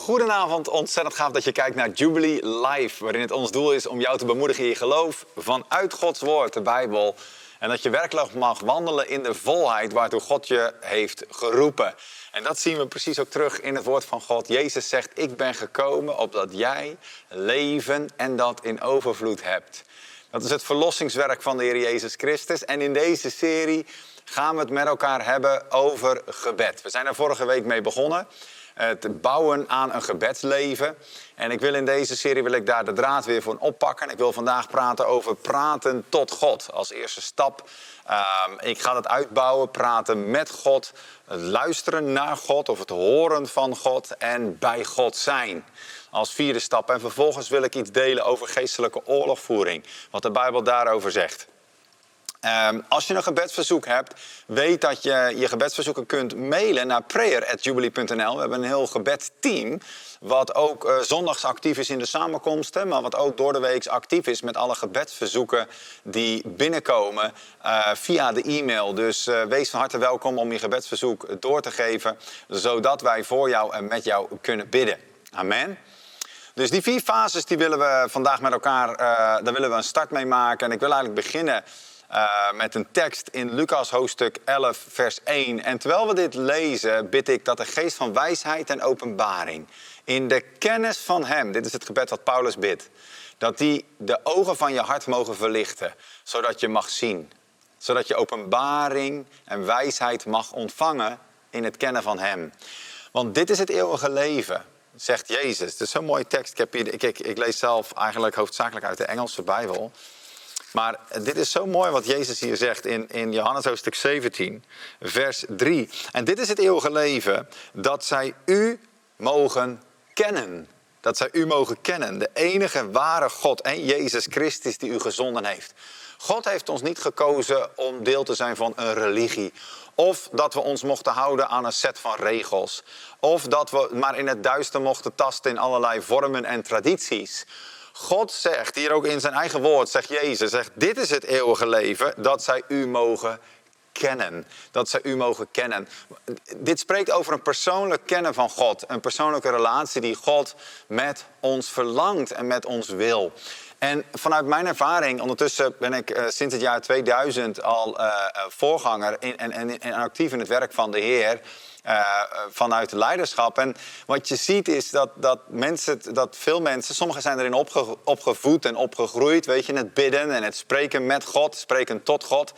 Goedenavond, ontzettend gaaf dat je kijkt naar Jubilee Live, waarin het ons doel is om jou te bemoedigen in je geloof vanuit Gods woord, de Bijbel. En dat je werkelijk mag wandelen in de volheid waartoe God je heeft geroepen. En dat zien we precies ook terug in het woord van God. Jezus zegt, ik ben gekomen opdat jij leven en dat in overvloed hebt. Dat is het verlossingswerk van de Heer Jezus Christus. En in deze serie gaan we het met elkaar hebben over gebed. We zijn er vorige week mee begonnen het bouwen aan een gebedsleven. En ik wil in deze serie wil ik daar de draad weer voor oppakken. Ik wil vandaag praten over praten tot God als eerste stap. Ehm, ik ga het uitbouwen, praten met God, het luisteren naar God of het horen van God en bij God zijn als vierde stap. En vervolgens wil ik iets delen over geestelijke oorlogvoering, wat de Bijbel daarover zegt. Um, als je een gebedsverzoek hebt, weet dat je je gebedsverzoeken kunt mailen naar prayer.jubilee.nl. We hebben een heel gebedsteam, wat ook uh, zondags actief is in de samenkomsten, maar wat ook door de week actief is met alle gebedsverzoeken die binnenkomen uh, via de e-mail. Dus uh, wees van harte welkom om je gebedsverzoek door te geven, zodat wij voor jou en met jou kunnen bidden. Amen. Dus die vier fases die willen we vandaag met elkaar, daar willen we een start mee maken. En ik wil eigenlijk beginnen uh, met een tekst in Lucas hoofdstuk 11, vers 1. En terwijl we dit lezen, bid ik dat de geest van wijsheid en openbaring in de kennis van Hem, dit is het gebed wat Paulus bidt, dat die de ogen van je hart mogen verlichten, zodat je mag zien. Zodat je openbaring en wijsheid mag ontvangen in het kennen van Hem. Want dit is het eeuwige leven, zegt Jezus. Het is zo'n mooie tekst. Ik, ik lees zelf eigenlijk hoofdzakelijk uit de Engelse Bijbel. Maar dit is zo mooi wat Jezus hier zegt in, in Johannes hoofdstuk 17, vers 3. En dit is het eeuwige leven, dat zij u mogen kennen. Dat zij u mogen kennen, de enige ware God en Jezus Christus die u gezonden heeft. God heeft ons niet gekozen om deel te zijn van een religie. Of dat we ons mochten houden aan een set van regels. Of dat we maar in het duister mochten tasten in allerlei vormen en tradities. God zegt hier ook in zijn eigen woord, zegt Jezus, zegt dit is het eeuwige leven, dat zij u mogen kennen. Dat zij u mogen kennen. Dit spreekt over een persoonlijk kennen van God. Een persoonlijke relatie die God met ons verlangt en met ons wil. En vanuit mijn ervaring, ondertussen ben ik uh, sinds het jaar 2000 al uh, voorganger in, en actief in het werk van de Heer. Uh, vanuit leiderschap. En wat je ziet is dat, dat, mensen, dat veel mensen, sommigen zijn erin opge, opgevoed en opgegroeid, weet je, het bidden en het spreken met God, spreken tot God.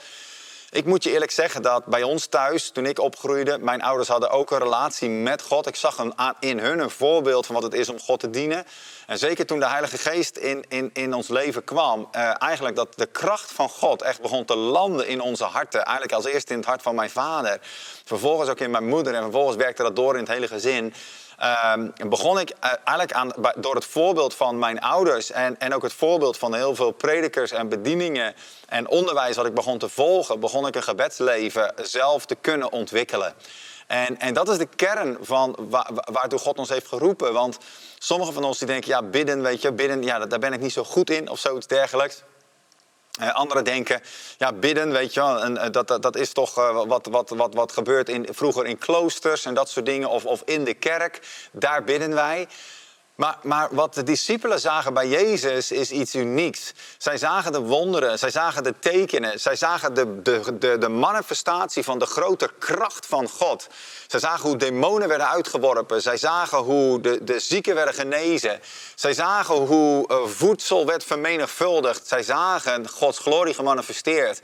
Ik moet je eerlijk zeggen dat bij ons thuis, toen ik opgroeide, mijn ouders hadden ook een relatie met God. Ik zag in hun een voorbeeld van wat het is om God te dienen. En zeker toen de Heilige Geest in, in, in ons leven kwam, eh, eigenlijk dat de kracht van God echt begon te landen in onze harten. Eigenlijk als eerste in het hart van mijn vader, vervolgens ook in mijn moeder en vervolgens werkte dat door in het hele gezin. Uh, begon ik eh, eigenlijk aan, door het voorbeeld van mijn ouders en, en ook het voorbeeld van heel veel predikers en bedieningen en onderwijs wat ik begon te volgen, begon ik een gebedsleven zelf te kunnen ontwikkelen. En, en dat is de kern van waar, waartoe God ons heeft geroepen. Want sommigen van ons die denken, ja, bidden, weet je, bidden, ja, daar ben ik niet zo goed in of zoiets dergelijks. Uh, anderen denken, ja, bidden, weet je wel, en, uh, dat, dat, dat, is toch uh, wat, wat, wat, wat gebeurt in, vroeger in kloosters en dat soort dingen, of, of in de kerk, daar bidden wij. Maar, maar, wat de discipelen zagen bij Jezus is iets unieks. Zij zagen de wonderen, zij zagen de tekenen, zij zagen de, de, de, de manifestatie van de grote kracht van God. Zij zagen hoe demonen werden uitgeworpen. Zij zagen hoe de, de zieken werden genezen. Zij zagen hoe uh, voedsel werd vermenigvuldigd. Zij zagen Gods glorie gemanifesteerd.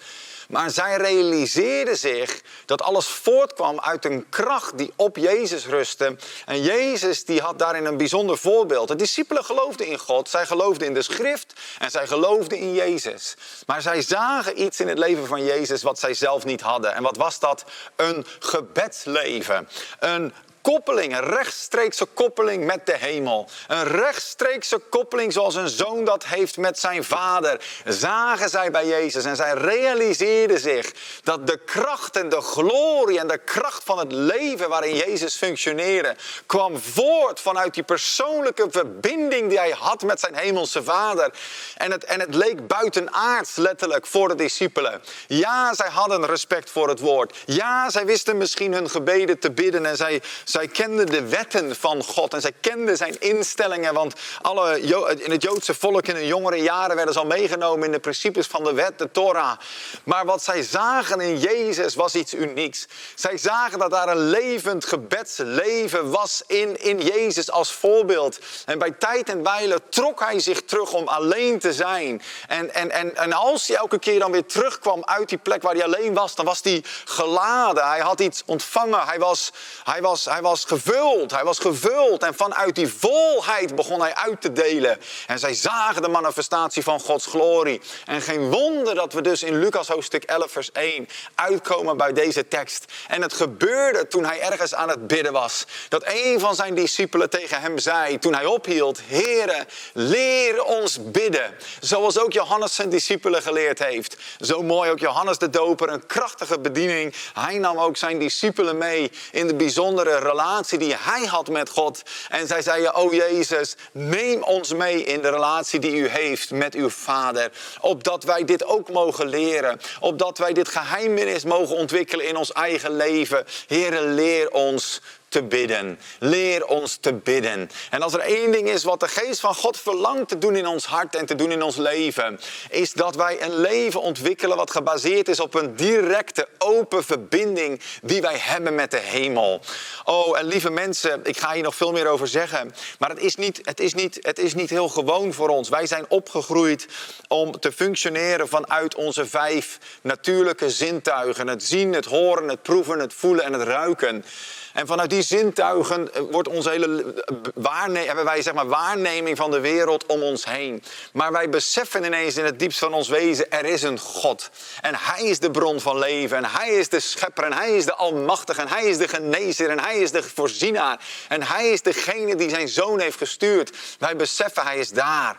Maar zij realiseerden zich dat alles voortkwam uit een kracht die op Jezus rustte. En Jezus die had daarin een bijzonder voorbeeld. De discipelen geloofden in God, zij geloofden in de schrift en zij geloofden in Jezus. Maar zij zagen iets in het leven van Jezus wat zij zelf niet hadden. En wat was dat? Een gebedsleven. Een koppeling, een rechtstreekse koppeling met de hemel. Een rechtstreekse koppeling zoals een zoon dat heeft met zijn vader. Zagen zij bij Jezus en zij realiseerden zich dat de kracht en de glorie en de kracht van het leven waarin Jezus functioneerde, kwam voort vanuit die persoonlijke verbinding die hij had met zijn hemelse vader. En het, en het leek buitenaards letterlijk voor de discipelen. Ja, zij hadden respect voor het woord. Ja, zij wisten misschien hun gebeden te bidden en zij Zij kenden de wetten van God en zij kenden zijn instellingen. Want alle, in het Joodse volk in hun jongere jaren werden ze al meegenomen in de principes van de wet, de Torah. Maar wat zij zagen in Jezus was iets unieks. Zij zagen dat daar een levend gebedsleven was in, in Jezus als voorbeeld. En bij tijd en wijle trok hij zich terug om alleen te zijn. En, en, en, en als hij elke keer dan weer terugkwam uit die plek waar hij alleen was, dan was hij geladen. Hij had iets ontvangen. Hij was, hij was, hij was gevuld. Hij was gevuld. En vanuit die volheid begon hij uit te delen. En zij zagen de manifestatie van Gods glorie. En geen wonder dat we dus in Lucas hoofdstuk 11, vers 1 uitkomen bij deze tekst. En het gebeurde toen hij ergens aan het bidden was. Dat een van zijn discipelen tegen hem zei, toen hij ophield: Heere, leer ons bidden. Zoals ook Johannes zijn discipelen geleerd heeft. Zo mooi ook Johannes de Doper, een krachtige bediening. Hij nam ook zijn discipelen mee in de bijzondere relatie die hij had met God. En zij zeiden, oh Jezus, neem ons mee in de relatie die u heeft met uw Vader. Opdat wij dit ook mogen leren. Opdat wij dit geheimnis mogen ontwikkelen in ons eigen leven. Heere, leer ons te bidden. Leer ons te bidden. En als er één ding is wat de geest van God verlangt te doen in ons hart en te doen in ons leven, is dat wij een leven ontwikkelen wat gebaseerd is op een directe, open verbinding die wij hebben met de hemel. Oh, en lieve mensen, ik ga hier nog veel meer over zeggen, maar het is niet, het is niet, het is niet heel gewoon voor ons. Wij zijn opgegroeid om te functioneren vanuit onze vijf natuurlijke zintuigen: het zien, het horen, het proeven, het voelen en het ruiken. En vanuit die zintuigen eh, wordt onze hele eh, waarne hebben wij zeg maar, waarneming van de wereld om ons heen. Maar wij beseffen ineens in het diepst van ons wezen, er is een God. En Hij is de bron van leven. En Hij is de schepper. En Hij is de almachtige. En Hij is de genezer. En Hij is de voorzienaar. En Hij is degene die zijn zoon heeft gestuurd. Wij beseffen, Hij is daar.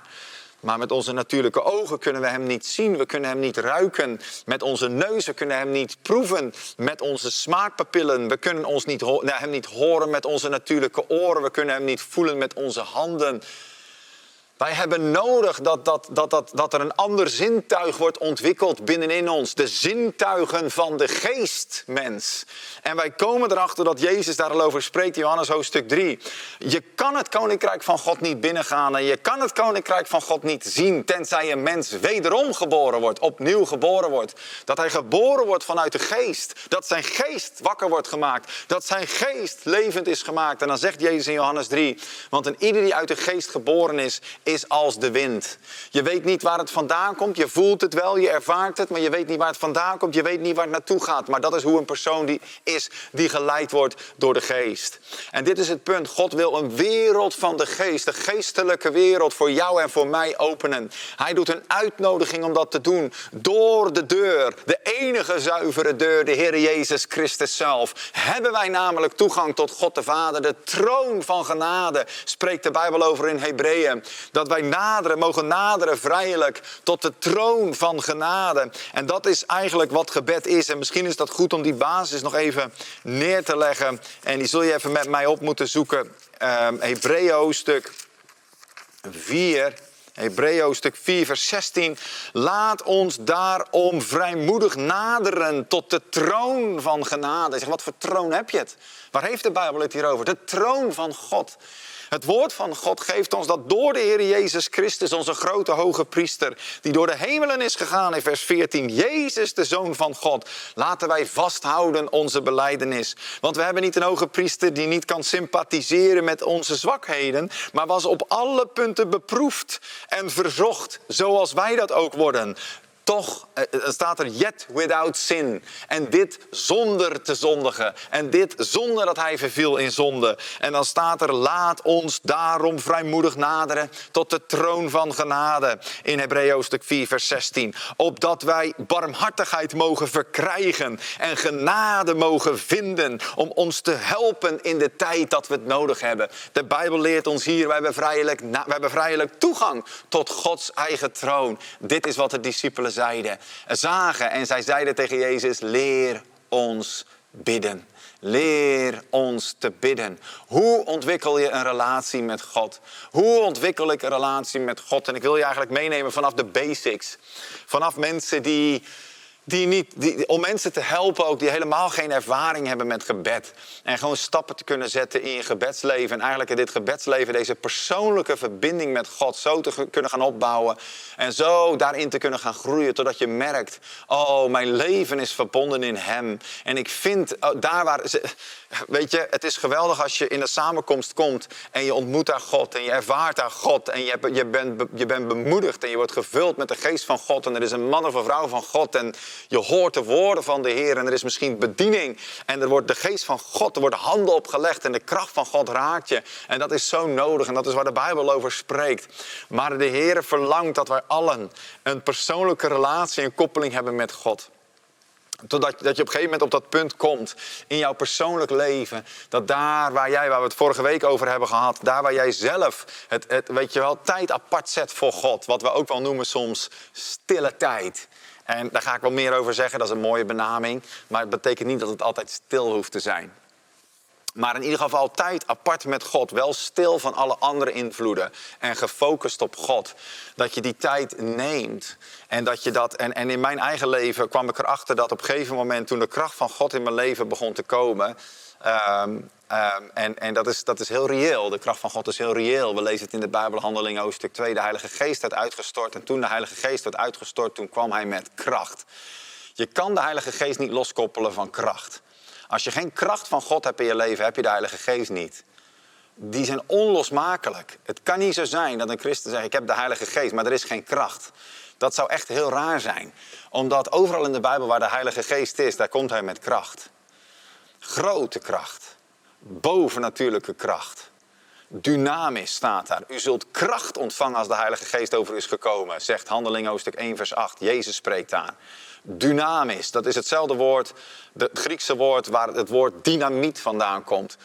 Maar met onze natuurlijke ogen kunnen we hem niet zien, we kunnen hem niet ruiken. Met onze neus, we kunnen hem niet proeven. Met onze smaakpapillen, we kunnen ons niet, hem niet horen met onze natuurlijke oren. We kunnen hem niet voelen met onze handen. Wij hebben nodig dat, dat, dat, dat, dat er een ander zintuig wordt ontwikkeld binnenin ons. De zintuigen van de geestmens. En wij komen erachter dat Jezus daar al over spreekt, Johannes hoofdstuk 3. Je kan het koninkrijk van God niet binnengaan en je kan het koninkrijk van God niet zien, tenzij een mens wederom geboren wordt, opnieuw geboren wordt. Dat hij geboren wordt vanuit de geest. Dat zijn geest wakker wordt gemaakt. Dat zijn geest levend is gemaakt. En dan zegt Jezus in Johannes 3, want een ieder die uit de geest geboren is, is als de wind. Je weet niet waar het vandaan komt, je voelt het wel, je ervaart het, maar je weet niet waar het vandaan komt, je weet niet waar het naartoe gaat. Maar dat is hoe een persoon die is die geleid wordt door de geest. En dit is het punt. God wil een wereld van de geest, de geestelijke wereld voor jou en voor mij openen. Hij doet een uitnodiging om dat te doen door de deur, de enige zuivere deur, de Heer Jezus Christus zelf. Hebben wij namelijk toegang tot God de Vader, de troon van genade, spreekt de Bijbel over in Hebreeën. Dat wij naderen, mogen naderen vrijelijk tot de troon van genade. En dat is eigenlijk wat gebed is. En misschien is dat goed om die basis nog even neer te leggen. En die zul je even met mij op moeten zoeken. Um, Hebreeën stuk 4. Hebreeën stuk 4, vers 16. Laat ons daarom vrijmoedig naderen tot de troon van genade. Zeg, wat voor troon heb je het? Waar heeft de Bijbel het hier over? De troon van God. Het woord van God geeft ons dat door de Heer Jezus Christus, onze grote hoge priester, die door de hemelen is gegaan in vers 14, Jezus de Zoon van God, laten wij vasthouden onze beleidenis. Want we hebben niet een hoge priester die niet kan sympathiseren met onze zwakheden, maar was op alle punten beproefd en verzocht, zoals wij dat ook worden toch uh, staat er yet without sin. En dit zonder te zondigen. En dit zonder dat hij verviel in zonde. En dan staat er laat ons daarom vrijmoedig naderen tot de troon van genade. In Hebreeën stuk 4 vers 16. Opdat wij barmhartigheid mogen verkrijgen en genade mogen vinden om ons te helpen in de tijd dat we het nodig hebben. De Bijbel leert ons hier, wij hebben vrijelijk, wij hebben vrijelijk toegang tot Gods eigen troon. Dit is wat de discipelen zeiden, zagen. En zij zeiden tegen Jezus, leer ons bidden. Leer ons te bidden. Hoe ontwikkel je een relatie met God? Hoe ontwikkel ik een relatie met God? En ik wil je eigenlijk meenemen vanaf de basics. Vanaf mensen die die niet, om mensen te helpen ook die helemaal geen ervaring hebben met gebed. En gewoon stappen te kunnen zetten in je gebedsleven. En eigenlijk in dit gebedsleven deze persoonlijke verbinding met God zo te kunnen gaan opbouwen. En zo daarin te kunnen gaan groeien totdat je merkt, oh mijn leven is verbonden in Hem. En ik vind oh, daar waar, weet je, het is geweldig als je in de samenkomst komt en je ontmoet daar God. En je ervaart daar God. En je, je, bent, je bent bemoedigd en je wordt gevuld met de geest van God. En er is een man of een vrouw van God. En je hoort de woorden van de Heer en er is misschien bediening. En er wordt de geest van God, er worden handen opgelegd en de kracht van God raakt je. En dat is zo nodig en dat is waar de Bijbel over spreekt. Maar de Heer verlangt dat wij allen een persoonlijke relatie en koppeling hebben met God. Totdat dat je op een gegeven moment op dat punt komt in jouw persoonlijk leven. Dat daar waar jij, waar we het vorige week over hebben gehad, daar waar jij zelf het, het weet je wel, tijd apart zet voor God. Wat we ook wel noemen soms stille tijd. En daar ga ik wel meer over zeggen, dat is een mooie benaming. Maar het betekent niet dat het altijd stil hoeft te zijn. Maar in ieder geval tijd apart met God. Wel stil van alle andere invloeden. En gefocust op God. Dat je die tijd neemt. En dat je dat. En, en in mijn eigen leven kwam ik erachter dat op een gegeven moment. toen de kracht van God in mijn leven begon te komen. Ehm, ehm, en en dat, is, dat is heel reëel. De kracht van God is heel reëel. We lezen het in de Bijbelhandeling hoofdstuk 2. De Heilige Geest werd uitgestort. En toen de Heilige Geest werd uitgestort, toen kwam hij met kracht. Je kan de Heilige Geest niet loskoppelen van kracht. Als je geen kracht van God hebt in je leven, heb je de Heilige Geest niet. Die zijn onlosmakelijk. Het kan niet zo zijn dat een christen zegt: Ik heb de Heilige Geest, maar er is geen kracht. Dat zou echt heel raar zijn. Omdat overal in de Bijbel waar de Heilige Geest is, daar komt hij met kracht. Grote kracht. Bovennatuurlijke kracht. Dynamisch staat daar. U zult kracht ontvangen als de Heilige Geest over u is gekomen, zegt Handelingen hoofdstuk 1, vers 8. Jezus spreekt daar. Dynamisch, dat is hetzelfde woord, het Griekse woord waar het woord dynamiet vandaan komt.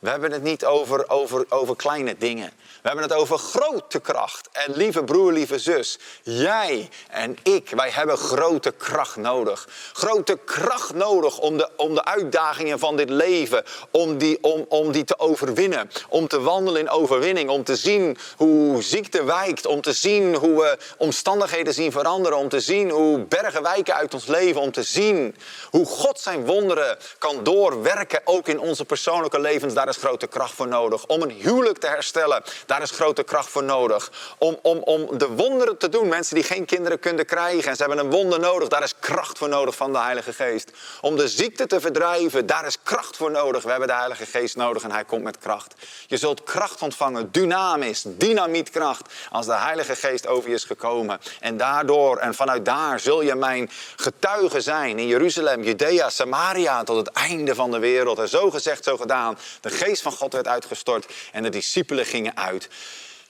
We hebben het niet over, over, over kleine dingen. We hebben het over grote kracht. En lieve broer, lieve zus, jij en ik, wij hebben grote kracht nodig. Grote kracht nodig om de, om de uitdagingen van dit leven, om die, om, om die te overwinnen. Om te wandelen in overwinning, om te zien hoe ziekte wijkt, om te zien hoe we omstandigheden zien veranderen, om te zien hoe bergen wijken uit ons leven, om te zien hoe God zijn wonderen kan doorwerken, ook in onze persoonlijke levens. Is grote kracht voor nodig. Om een huwelijk te herstellen, daar is grote kracht voor nodig. Om, om, om de wonderen te doen, mensen die geen kinderen kunnen krijgen en ze hebben een wonder nodig, daar is kracht voor nodig van de Heilige Geest. Om de ziekte te verdrijven, daar is kracht voor nodig. We hebben de Heilige Geest nodig en Hij komt met kracht. Je zult kracht ontvangen, dynamisch, dynamietkracht, als de Heilige Geest over je is gekomen. En daardoor en vanuit daar zul je mijn getuige zijn in Jeruzalem, Judea, Samaria, tot het einde van de wereld. En zo gezegd, zo gedaan. De geest van God werd uitgestort en de discipelen gingen uit.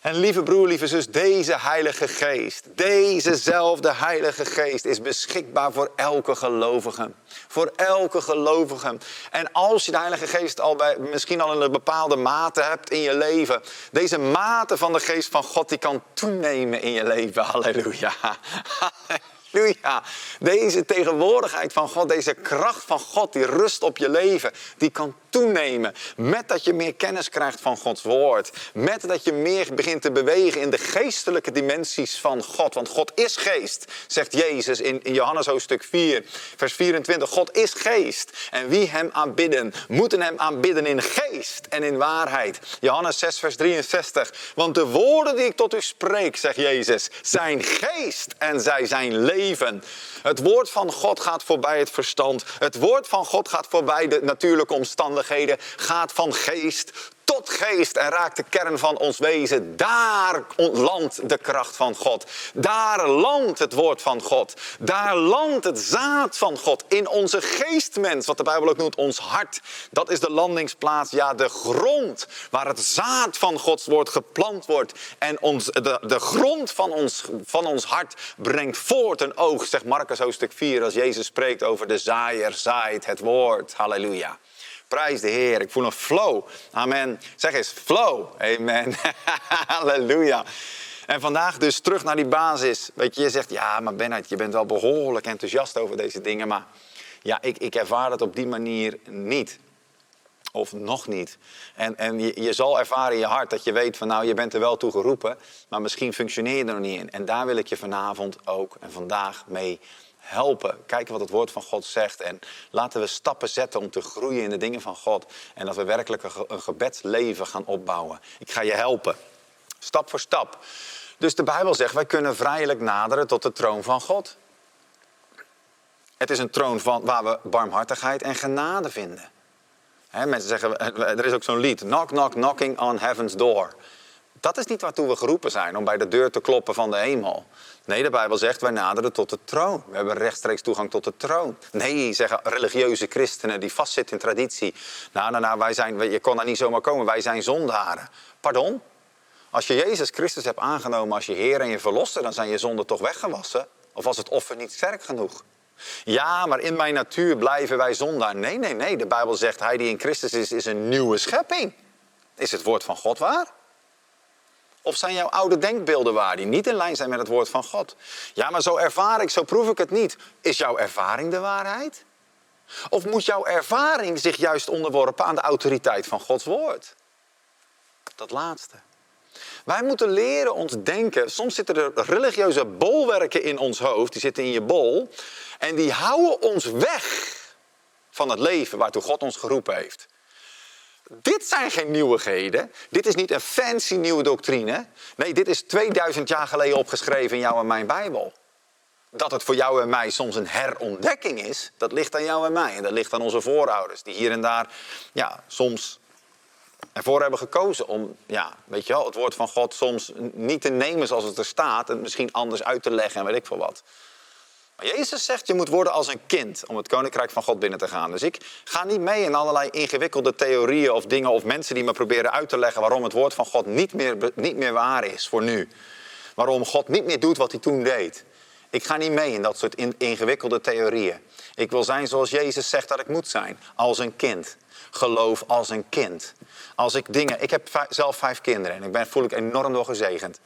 En lieve broer, lieve zus, deze Heilige Geest, dezezelfde Heilige Geest is beschikbaar voor elke gelovige. Voor elke gelovige. En als je de Heilige Geest al bij, misschien al in een bepaalde mate hebt in je leven, deze mate van de Geest van God, die kan toenemen in je leven. Halleluja. Halleluja. Deze tegenwoordigheid van God, deze kracht van God, die rust op je leven, die kan toenemen. Met dat je meer kennis krijgt van Gods woord. Met dat je meer begint te bewegen in de geestelijke dimensies van God. Want God is geest, zegt Jezus in, in Johannes hoofdstuk 4, vers 24. God is geest. En wie hem aanbidden, moeten hem aanbidden in geest en in waarheid. Johannes 6, vers 63. Want de woorden die ik tot u spreek, zegt Jezus, zijn geest en zij zijn leven. Het woord van God gaat voorbij het verstand. Het woord van God gaat voorbij de natuurlijke omstandigheden. Gaat van geest tot geest en raakt de kern van ons wezen. Daar landt de kracht van God. Daar landt het woord van God. Daar landt het zaad van God in onze geestmens, wat de Bijbel ook noemt ons hart. Dat is de landingsplaats, ja, de grond waar het zaad van Gods woord geplant wordt. En ons, de, de grond van ons, van ons hart brengt voort een oog, zegt Marcus hoofdstuk 4, als Jezus spreekt over de zaaier zaait het woord. Halleluja. Prijs de Heer. Ik voel een flow. Amen. Zeg eens flow. Amen. Halleluja. En vandaag dus terug naar die basis. Weet je, je zegt, ja, maar Bennett, je bent wel behoorlijk enthousiast over deze dingen. Maar ja, ik, ik ervaar het op die manier niet. Of nog niet. En, en je, je zal ervaren in je hart dat je weet van nou, je bent er wel toe geroepen. Maar misschien functioneer je er nog niet in. En daar wil ik je vanavond ook en vandaag mee helpen. Kijken wat het woord van God zegt. En laten we stappen zetten om te groeien in de dingen van God. En dat we werkelijk een gebedsleven gaan opbouwen. Ik ga je helpen. Stap voor stap. Dus de Bijbel zegt, wij kunnen vrijelijk naderen tot de troon van God. Het is een troon van, waar we barmhartigheid en genade vinden. mensen zeggen, er is ook zo'n lied, knock, knock, knocking on heaven's door. Dat is niet waartoe we geroepen zijn, om bij de deur te kloppen van de hemel. Nee, de Bijbel zegt, wij naderen tot de troon. We hebben rechtstreeks toegang tot de troon. Nee, zeggen religieuze christenen die vastzitten in traditie. Nou, nou, nou, wij zijn, je kon daar niet zomaar komen, wij zijn zondaren. Pardon? Als je Jezus Christus hebt aangenomen als je Heer en je Verlosser, dan zijn je zonden toch weggewassen? Of was het offer niet sterk genoeg? Ja, maar in mijn natuur blijven wij zondaar. Nee, nee, nee. De Bijbel zegt, hij die in Christus is, is een nieuwe schepping. Is het woord van God waar? Of zijn jouw oude denkbeelden waar die niet in lijn zijn met het woord van God? Ja, maar zo ervaar ik, zo proef ik het niet. Is jouw ervaring de waarheid? Of moet jouw ervaring zich juist onderworpen aan de autoriteit van Gods woord? Dat laatste. Wij moeten leren ons denken. Soms zitten er religieuze bolwerken in ons hoofd, die zitten in je bol. En die houden ons weg van het leven waartoe God ons geroepen heeft. Dit zijn geen nieuwigheden. Dit is niet een fancy nieuwe doctrine. Nee, dit is 2000 jaar geleden opgeschreven in jouw en mijn Bijbel. Dat het voor jou en mij soms een herontdekking is, dat ligt aan jou en mij. En dat ligt aan onze voorouders, die hier en daar ja, soms ervoor hebben gekozen om, ja, weet je wel, het woord van God soms niet te nemen zoals het er staat en misschien anders uit te leggen en weet ik veel wat. Jezus zegt, je moet worden als een kind om het koninkrijk van God binnen te gaan. Dus ik ga niet mee in allerlei ingewikkelde theorieën of dingen of mensen die me proberen uit te leggen waarom het woord van God niet meer, niet meer waar is voor nu. Waarom God niet meer doet wat hij toen deed. Ik ga niet mee in dat soort ingewikkelde theorieën. Ik wil zijn zoals Jezus zegt dat ik moet zijn, als een kind geloof als een kind. Als ik dingen, ik heb zelf vijf kinderen en ik ben, voel ik enorm door gezegend.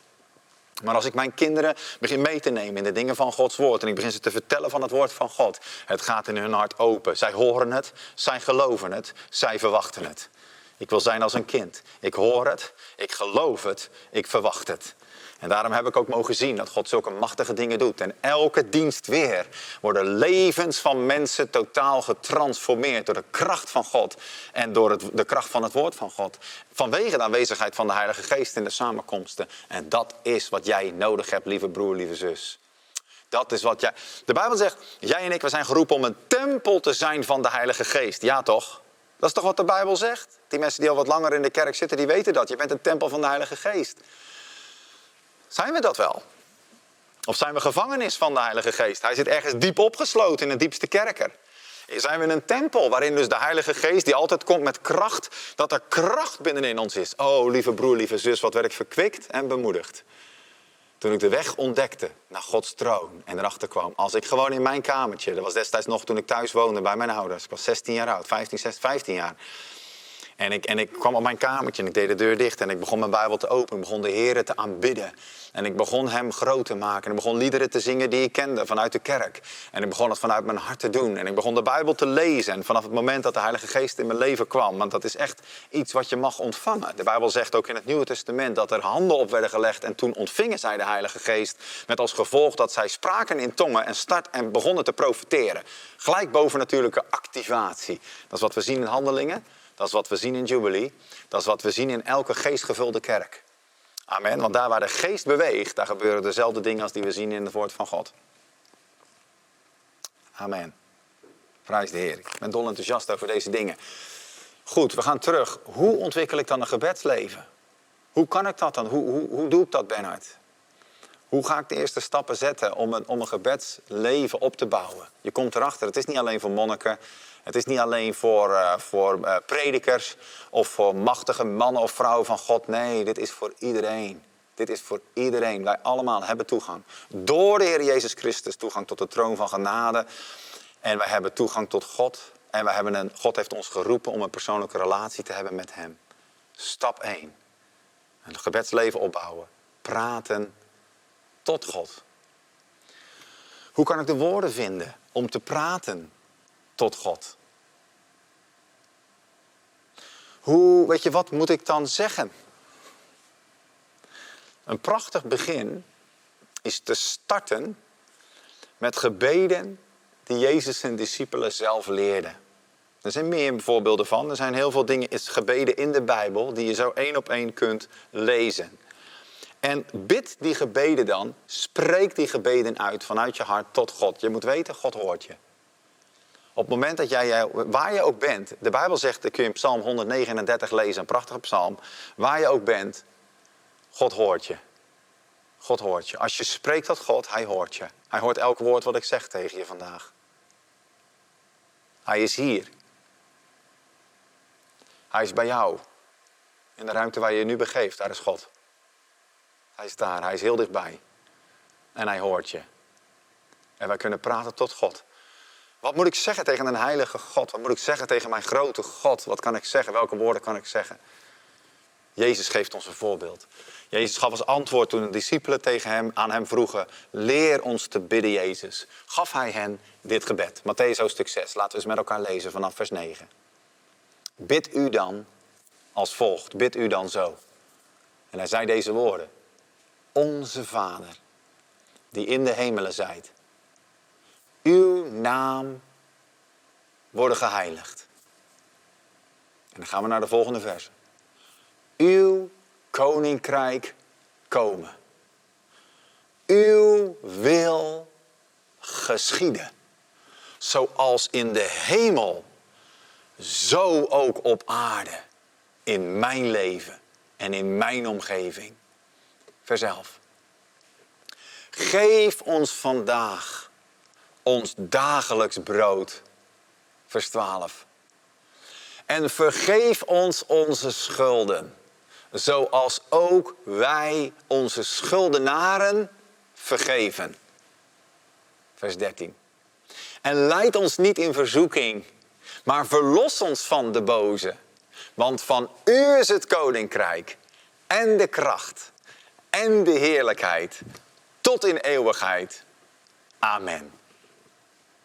Maar als ik mijn kinderen begin mee te nemen in de dingen van Gods woord en ik begin ze te vertellen van het woord van God, het gaat in hun hart open. Zij horen het, zij geloven het, zij verwachten het. Ik wil zijn als een kind. Ik hoor het, ik geloof het, ik verwacht het. En daarom heb ik ook mogen zien dat God zulke machtige dingen doet. En elke dienst weer worden levens van mensen totaal getransformeerd door de kracht van God en door het, de kracht van het woord van God. Vanwege de aanwezigheid van de Heilige Geest in de samenkomsten. En dat is wat jij nodig hebt, lieve broer, lieve zus. Dat is wat jij. De Bijbel zegt: jij en ik, we zijn geroepen om een tempel te zijn van de Heilige Geest. Ja, toch? Dat is toch wat de Bijbel zegt? Die mensen die al wat langer in de kerk zitten, die weten dat. Je bent een tempel van de Heilige Geest. Zijn we dat wel? Of zijn we gevangenis van de Heilige Geest? Hij zit ergens diep opgesloten in het diepste kerker. Zijn we in een tempel waarin dus de Heilige Geest, die altijd komt met kracht, dat er kracht binnenin ons is? Oh, lieve broer, lieve zus, wat werd ik verkwikt en bemoedigd. Toen ik de weg ontdekte naar Gods troon en erachter kwam. Als ik gewoon in mijn kamertje, dat was destijds nog toen ik thuis woonde bij mijn ouders. Ik was 16 jaar oud, 15, 16, 15 jaar. En ik, en ik kwam op mijn kamertje en ik deed de deur dicht en ik begon mijn Bijbel te openen. Ik begon de Heer te aanbidden. En ik begon Hem groot te maken. En ik begon liederen te zingen die ik kende vanuit de kerk. En ik begon het vanuit mijn hart te doen. En ik begon de Bijbel te lezen. En vanaf het moment dat de Heilige Geest in mijn leven kwam, want dat is echt iets wat je mag ontvangen. De Bijbel zegt ook in het Nieuwe Testament dat er handen op werden gelegd. En toen ontvingen zij de Heilige Geest. Met als gevolg dat zij spraken in tongen en start en begonnen te profiteren. Gelijk bovennatuurlijke activatie. Dat is wat we zien in handelingen. Dat is wat we zien in Jubilee. Dat is wat we zien in elke geestgevulde kerk. Amen. Want daar waar de geest beweegt, daar gebeuren dezelfde dingen als die we zien in het woord van God. Amen. Prijs de Heer. Ik ben dol enthousiast over deze dingen. Goed, we gaan terug. Hoe ontwikkel ik dan een gebedsleven? Hoe kan ik dat dan? Hoe, hoe, hoe doe ik dat, Bernhard? Hoe ga ik de eerste stappen zetten om een, om een gebedsleven op te bouwen? Je komt erachter, het is niet alleen voor monniken. Het is niet alleen voor, uh, voor uh, predikers of voor machtige mannen of vrouwen van God. Nee, dit is voor iedereen. Dit is voor iedereen. Wij allemaal hebben toegang. Door de Heer Jezus Christus toegang tot de troon van genade. En wij hebben toegang tot God. En wij hebben een, God heeft ons geroepen om een persoonlijke relatie te hebben met Hem. Stap 1. Een gebedsleven opbouwen. Praten tot God. Hoe kan ik de woorden vinden om te praten tot God. Hoe, weet je, wat moet ik dan zeggen? Een prachtig begin is te starten met gebeden die Jezus zijn discipelen zelf leerde. Er zijn meer voorbeelden van. Er zijn heel veel dingen, is gebeden in de Bijbel, die je zo één op één kunt lezen. En bid die gebeden dan, spreek die gebeden uit vanuit je hart tot God. Je moet weten, God hoort je. Op het moment dat jij, waar je ook bent, de Bijbel zegt, dat kun je in Psalm 139 lezen, een prachtige psalm. Waar je ook bent, God hoort je. God hoort je. Als je spreekt tot God, Hij hoort je. Hij hoort elk woord wat ik zeg tegen je vandaag. Hij is hier. Hij is bij jou. In de ruimte waar je je nu begeeft, daar is God. Hij is daar, hij is heel dichtbij. En hij hoort je. En wij kunnen praten tot God. Wat moet ik zeggen tegen een heilige God? Wat moet ik zeggen tegen mijn grote God? Wat kan ik zeggen? Welke woorden kan ik zeggen? Jezus geeft ons een voorbeeld. Jezus gaf als antwoord toen de discipelen tegen hem, aan hem vroegen: Leer ons te bidden, Jezus. Gaf hij hen dit gebed. Matthäus hoofdstuk 6. Laten we eens met elkaar lezen vanaf vers 9. Bid u dan als volgt. Bid u dan zo. En hij zei deze woorden. Onze Vader, die in de hemelen zijt. Uw naam worden geheiligd. En dan gaan we naar de volgende vers. Uw koninkrijk komen. Uw wil geschieden. Zoals in de hemel, zo ook op aarde. In mijn leven en in mijn omgeving. 11. Geef ons vandaag ons dagelijks brood. Vers 12. En vergeef ons onze schulden zoals ook wij onze schuldenaren vergeven. Vers 13. En leid ons niet in verzoeking, maar verlos ons van de boze. Want van u is het koninkrijk en de kracht en de heerlijkheid tot in eeuwigheid. Amen.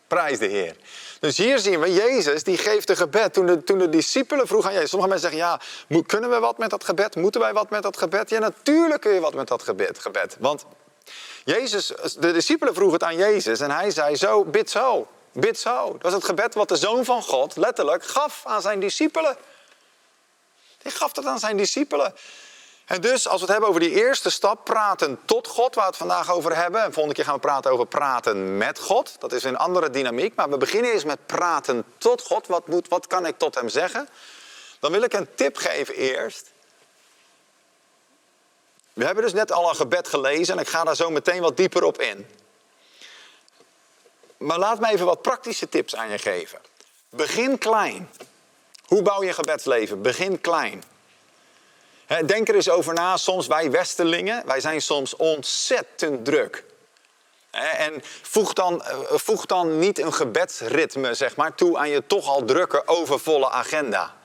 Prijs de Heer. Dus hier zien we, Jezus die geeft een gebed. Toen de, toen de discipelen vroegen aan Jezus, sommige mensen zeggen, ja, kunnen we wat met dat gebed? Moeten wij wat met dat gebed? Ja, natuurlijk kun je wat met dat gebed. gebed. Want Jezus, de discipelen vroegen het aan Jezus en hij zei zo, bid zo, bid zo. Dat was het gebed wat de Zoon van God letterlijk gaf aan zijn discipelen. Hij gaf dat aan zijn discipelen. En dus als we het hebben over die eerste stap, praten tot God, waar we het vandaag over hebben. En volgende keer gaan we praten over praten met God. Dat is een andere dynamiek. Maar we beginnen eens met praten tot God. Wat, moet, wat kan ik tot hem zeggen? Dan wil ik een tip geven eerst. We hebben dus net al een gebed gelezen en ik ga daar zo meteen wat dieper op in. Maar laat me even wat praktische tips aan je geven. Begin klein. Hoe bouw je gebedsleven? Begin klein. Denk er eens over na, soms wij Westelingen, wij zijn soms ontzettend druk. En voeg dan, eh, voeg dan niet een gebedsritme zeg maar, toe aan je toch al drukke, overvolle agenda.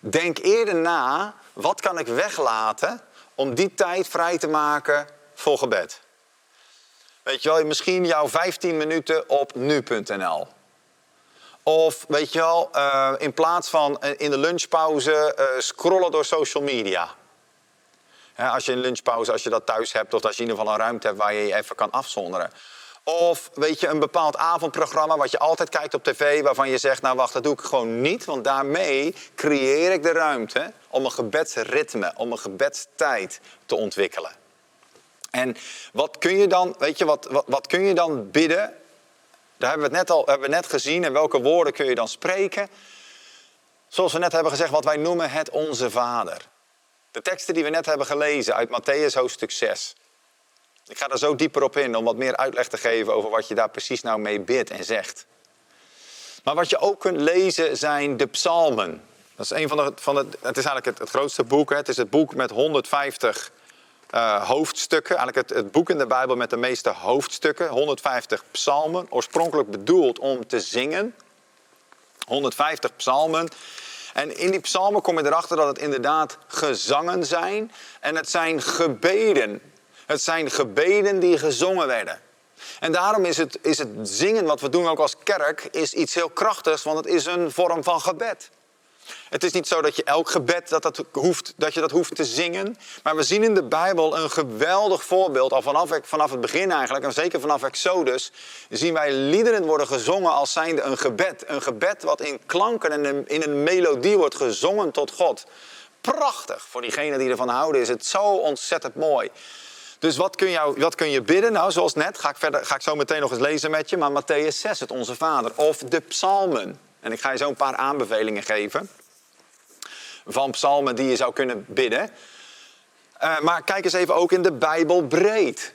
Denk eerder na, wat kan ik weglaten om die tijd vrij te maken voor gebed? Weet je wel, misschien jouw 15 minuten op nu.nl. Of weet je wel, eh, in plaats van eh, in de lunchpauze scrollen door social media als je een lunchpauze, als je dat thuis hebt, of als je in ieder geval een ruimte hebt waar je je even kan afzonderen. Of weet je, een bepaald avondprogramma wat je altijd kijkt op tv, waarvan je zegt, nou wacht, dat doe ik gewoon niet, want daarmee creëer ik de ruimte om een gebedsritme, om een gebedstijd te ontwikkelen. En wat kun je dan, weet je, wat, wat, kun je dan bidden? Daar hebben we het net al hebben we net gezien. En welke woorden kun je dan spreken? Zoals we net hebben gezegd, wat wij noemen het Onze Vader. De teksten die we net hebben gelezen uit Matthäus hoofdstuk 6. Ik ga er zo dieper op in om wat meer uitleg te geven over wat je daar precies nou mee bidt en zegt. Maar wat je ook kunt lezen zijn de psalmen. Dat is een van de, van het, het is eigenlijk het, grootste boek. Hè. Het is het boek met 150 uh, hoofdstukken. Eigenlijk het, het boek in de Bijbel met de meeste hoofdstukken. 150 psalmen. Oorspronkelijk bedoeld om te zingen. 150 psalmen. En in die psalmen kom je erachter dat het inderdaad gezangen zijn. En het zijn gebeden. Het zijn gebeden die gezongen werden. En daarom is het, is het zingen wat we doen ook als kerk, is iets heel krachtigs, want het is een vorm van gebed. Het is niet zo dat je elk gebed dat, dat, hoeft, dat je dat hoeft te zingen. Maar we zien in de Bijbel een geweldig voorbeeld. Al vanaf, vanaf het begin eigenlijk, en zeker vanaf Exodus, zien wij liederen worden gezongen als zijnde een gebed. Een gebed wat in klanken en in een melodie wordt gezongen tot God. Prachtig. Voor diegenen die ervan houden is het zo ontzettend mooi. Dus wat kun, jou, wat kun je bidden? Nou, zoals net, ga ik, verder, ga ik zo meteen nog eens lezen met je. Maar Matthäus 6, het Onze Vader. Of de psalmen. En ik ga je zo een paar aanbevelingen geven. Van psalmen die je zou kunnen bidden. Uh, maar kijk eens even ook in de Bijbel breed.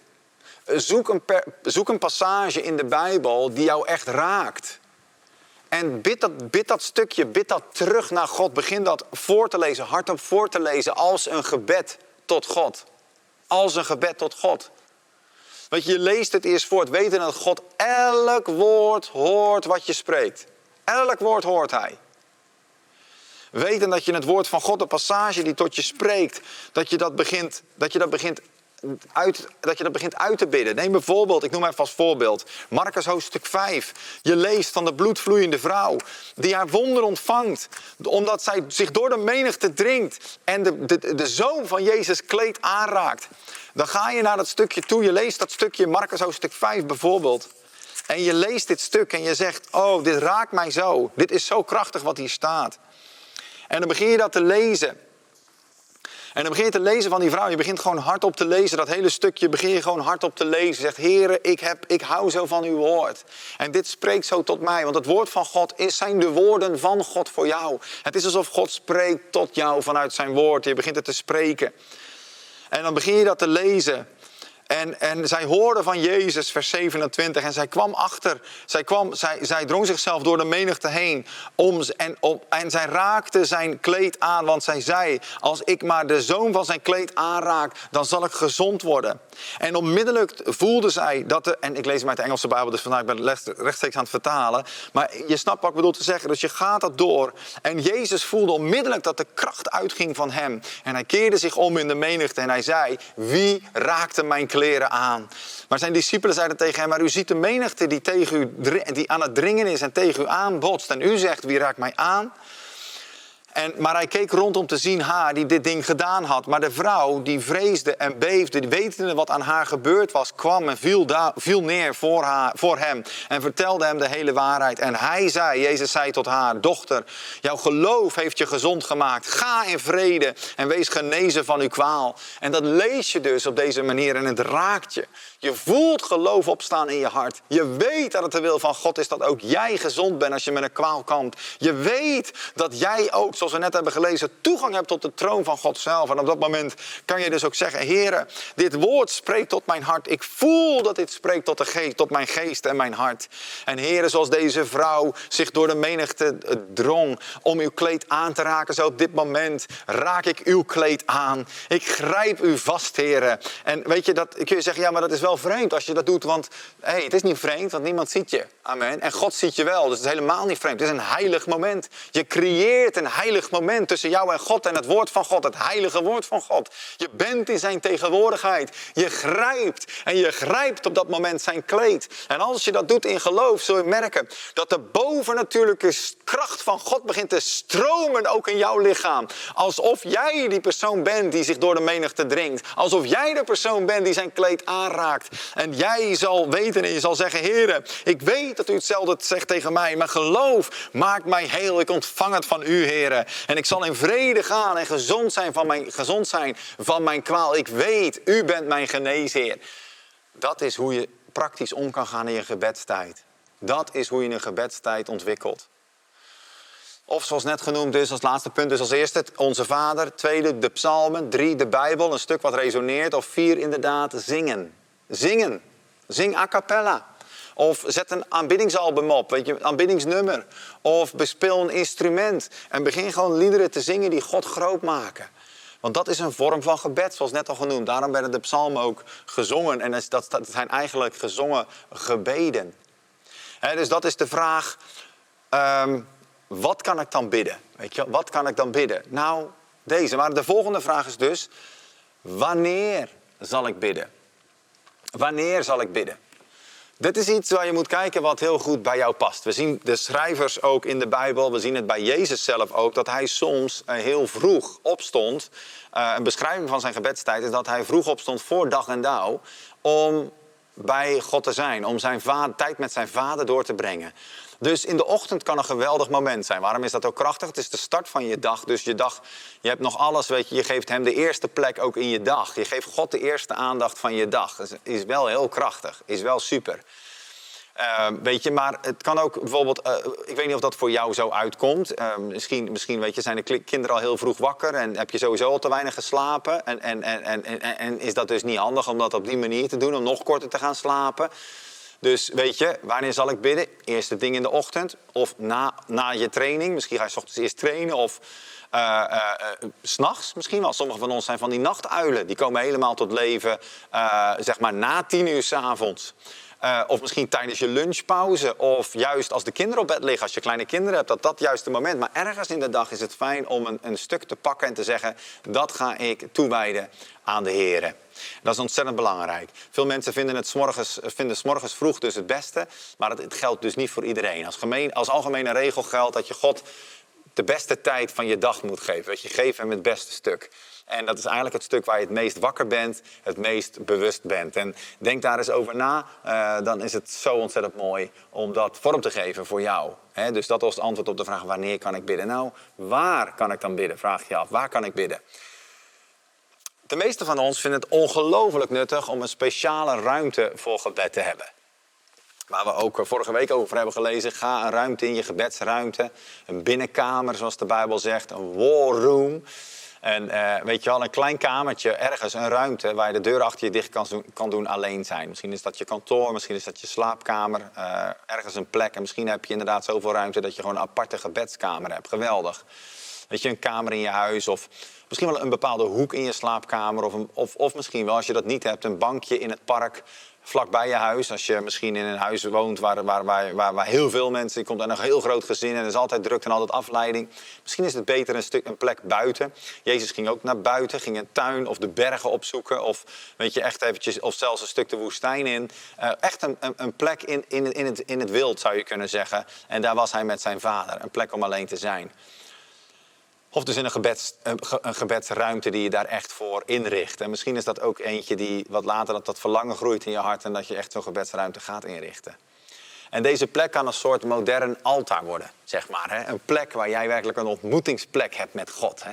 Zoek een, zoek een passage in de Bijbel die jou echt raakt. En bid dat, bid dat stukje, bid dat terug naar God. Begin dat voor te lezen, hardop voor te lezen als een gebed tot God als een gebed tot God. Want je leest het eerst voort, weten dat God elk woord hoort wat je spreekt. Elk woord hoort Hij. Weten dat je het woord van God, de passage die tot je spreekt, dat je dat begint, dat je dat begint uit, dat je dat begint uit te bidden. Neem bijvoorbeeld, ik noem even als voorbeeld, Marcus hoofdstuk 5. Je leest van de bloedvloeiende vrouw die haar wonder ontvangt, omdat zij zich door de menigte dringt en de, de, de zoon van Jezus kleed aanraakt. Dan ga je naar dat stukje toe, je leest dat stukje Marcus hoofdstuk 5 bijvoorbeeld. En je leest dit stuk en je zegt, oh, dit raakt mij zo. Dit is zo krachtig wat hier staat. En dan begin je dat te lezen. En dan begin je te lezen van die vrouw. Je begint gewoon hardop te lezen. Dat hele stukje begin je gewoon hardop te lezen. Zegt, Heere, ik, heb, ik hou zo van uw woord. En dit spreekt zo tot mij. Want het woord van God is, zijn de woorden van God voor jou. Het is alsof God spreekt tot jou vanuit zijn woord. Je begint het te spreken. En dan begin je dat te lezen. En, en zij hoorde van Jezus, vers 27, en zij kwam achter, zij, kwam, zij, zij drong zichzelf door de menigte heen om, en, om, en zij raakte zijn kleed aan, want zij zei, als ik maar de zoon van zijn kleed aanraak, dan zal ik gezond worden. En onmiddellijk voelde zij dat de, en ik lees hem uit de Engelse Bijbel, dus vandaag ben ik rechtstreeks aan het vertalen, maar je snapt wat ik bedoel te zeggen, dus je gaat dat door. En Jezus voelde onmiddellijk dat de kracht uitging van hem. En hij keerde zich om in de menigte en hij zei, wie raakte mijn kleed? Kleren aan. Maar zijn discipelen zeiden tegen hem, maar u ziet de menigte die, tegen u, die aan het dringen is en tegen u aanbotst. En u zegt, wie raakt mij aan? En, maar hij keek rond om te zien haar die dit ding gedaan had. Maar de vrouw die vreesde en beefde, wetende wat aan haar gebeurd was, kwam en viel, viel neer voor, haar, voor hem. En vertelde hem de hele waarheid. En hij zei, Jezus zei tot haar, dochter, jouw geloof heeft je gezond gemaakt. Ga in vrede en wees genezen van uw kwaal. En dat lees je dus op deze manier en het raakt je. Je voelt geloof opstaan in je hart. Je weet dat het de wil van God is dat ook jij gezond bent als je met een kwaal komt. Je weet dat jij ook, zoals we net hebben gelezen, toegang hebt tot de troon van God zelf. En op dat moment kan je dus ook zeggen, Heere, dit woord spreekt tot mijn hart. Ik voel dat dit spreekt tot, de geest, tot mijn geest en mijn hart. En Heere, zoals deze vrouw zich door de menigte drong om uw kleed aan te raken, zo op dit moment raak ik uw kleed aan. Ik grijp u vast, Heere. En weet je, dat kun je zeggen, ja, maar dat is wel vreemd als je dat doet, want hey, het is niet vreemd, want niemand ziet je. Amen. En God ziet je wel, dus het is helemaal niet vreemd. Het is een heilig moment. Je creëert een heilig moment tussen jou en God en het woord van God, het heilige woord van God. Je bent in zijn tegenwoordigheid. Je grijpt en je grijpt op dat moment zijn kleed. En als je dat doet in geloof, zul je merken dat de bovennatuurlijke kracht van God begint te stromen ook in jouw lichaam. Alsof jij die persoon bent die zich door de menigte dringt. Alsof jij de persoon bent die zijn kleed aanraakt. En jij zal weten en je zal zeggen, Heer, ik weet dat u hetzelfde zegt tegen mij, maar geloof maakt mij heel. Ik ontvang het van u, Heer. En ik zal in vrede gaan en gezond zijn van mijn, gezond zijn van mijn kwaal. Ik weet, u bent mijn geneesheer. Dat is hoe je praktisch om kan gaan in je gebedstijd. Dat is hoe je een gebedstijd ontwikkelt. Of zoals net genoemd is, als laatste punt, dus als eerste onze Vader. Tweede, de psalmen. Drie, de Bijbel, een stuk wat resoneert. Of vier, inderdaad, zingen. Zingen. Zing a cappella. Of zet een aanbiddingsalbum op, weet je, een aanbiddingsnummer. Of bespeel een instrument. En begin gewoon liederen te zingen die God groot maken. Want dat is een vorm van gebed, zoals net al genoemd. Daarom werden de psalmen ook gezongen. En dat zijn eigenlijk gezongen gebeden. dus dat is de vraag, ehm, wat kan ik dan bidden? Weet je, wat kan ik dan bidden? Nou, deze. Maar de volgende vraag is dus, wanneer zal ik bidden? Wanneer zal ik bidden? Dit is iets waar je moet kijken wat heel goed bij jou past. We zien de schrijvers ook in de Bijbel, we zien het bij Jezus zelf ook, dat hij soms eh, heel vroeg opstond. Uh, een beschrijving van zijn gebedstijd is dat hij vroeg opstond voor dag en dauw om bij God te zijn, om zijn vader, tijd met zijn vader door te brengen. Dus in de ochtend kan een geweldig moment zijn. Waarom is dat ook krachtig? Het is de start van je dag. Dus je dag, je hebt nog alles, weet je, je geeft hem de eerste plek ook in je dag. Je geeft God de eerste aandacht van je dag. Dat is wel heel krachtig, is wel super. Uh, weet je, maar het kan ook bijvoorbeeld, uh, ik weet niet of dat voor jou zo uitkomt. Uh, misschien, misschien weet je, zijn de kinderen al heel vroeg wakker en heb je sowieso al te weinig geslapen. En, en, en, en, en is dat dus niet handig om dat op die manier te doen, om nog korter te gaan slapen? Dus weet je, wanneer zal ik bidden? Eerste ding in de ochtend of na, na je training. Misschien ga je s ochtends eerst trainen of uh, uh, uh, s'nachts misschien wel. Sommigen van ons zijn van die nachtuilen. Die komen helemaal tot leven, zeg maar na tien uur s'avonds. Uh, of misschien tijdens je lunchpauze. Of juist als de kinderen op bed liggen, als je kleine kinderen hebt, dat dat juist het moment. Maar ergens in de dag is het fijn om een, een stuk te pakken en te zeggen: dat ga ik toewijden aan de Heer. Dat is ontzettend belangrijk. Veel mensen vinden het morgens, vinden morgens vroeg dus het beste, maar het, het geldt dus niet voor iedereen. Als, gemeen, als algemene regel geldt dat je God de beste tijd van je dag moet geven. Dat je geeft hem het beste stuk. En dat is eigenlijk het stuk waar je het meest wakker bent, het meest bewust bent. En denk daar eens over na, uh, dan is het zo ontzettend mooi om dat vorm te geven voor jou. Dus dat was het antwoord op de vraag wanneer kan ik bidden. Nou, waar kan ik dan bidden? Vraag je af, waar kan ik bidden? De meeste van ons vinden het ongelooflijk nuttig om een speciale ruimte voor gebed te hebben. Waar we ook vorige week over hebben gelezen. Ga een ruimte in je gebedsruimte. Een binnenkamer, zoals de Bijbel zegt. Een war room. En uh, weet je wel, een klein kamertje, ergens een ruimte waar je de deur achter je dicht kan doen, kan doen alleen zijn. Misschien is dat je kantoor, misschien is dat je slaapkamer, uh, ergens een plek. En misschien heb je inderdaad zoveel ruimte dat je gewoon een aparte gebedskamer hebt. Geweldig. Weet je, een kamer in je huis of misschien wel een bepaalde hoek in je slaapkamer. Of, een, of, of misschien wel, als je dat niet hebt, een bankje in het park vlakbij je huis. Als je misschien in een huis woont waar, waar, waar, waar, heel veel mensen... komt en een heel groot gezin en er is altijd druk en altijd afleiding. Misschien is het beter een, stuk, een plek buiten. Jezus ging ook naar buiten, ging een tuin of de bergen opzoeken. Of, weet je, echt eventjes, of zelfs een stuk de woestijn in. Uh, echt een, een, een, plek in, in, in, het, in het wild, zou je kunnen zeggen. En daar was hij met zijn vader. Een plek om alleen te zijn. Of dus in een, gebeds, een gebedsruimte die je daar echt voor inricht. En misschien is dat ook eentje die wat later dat, dat verlangen groeit in je hart en dat je echt zo'n gebedsruimte gaat inrichten. En deze plek kan een soort modern altaar worden, zeg maar. Hè? Een plek waar jij werkelijk een ontmoetingsplek hebt met God. Hè?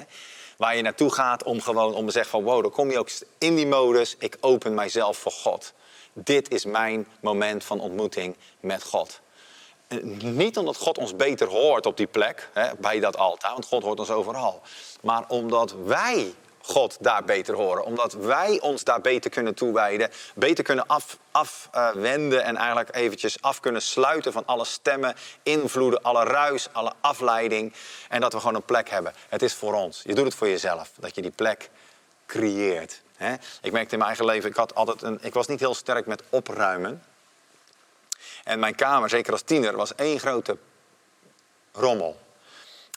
Waar je naartoe gaat om gewoon om te zeggen van wow, dan kom je ook in die modus. Ik open mijzelf voor God. Dit is mijn moment van ontmoeting met God. Niet omdat God ons beter hoort op die plek, hè, bij dat altaar, want God hoort ons overal. Maar omdat wij God daar beter horen. Omdat wij ons daar beter kunnen toewijden, beter kunnen afwenden af, uh, en eigenlijk eventjes af kunnen sluiten van alle stemmen, invloeden, alle ruis, alle afleiding. En dat we gewoon een plek hebben. Het is voor ons. Je doet het voor jezelf, dat je die plek creëert. Ik merkte in mijn eigen leven, ik, had altijd een, ik was niet heel sterk met opruimen. En mijn kamer, zeker als tiener, was één grote rommel.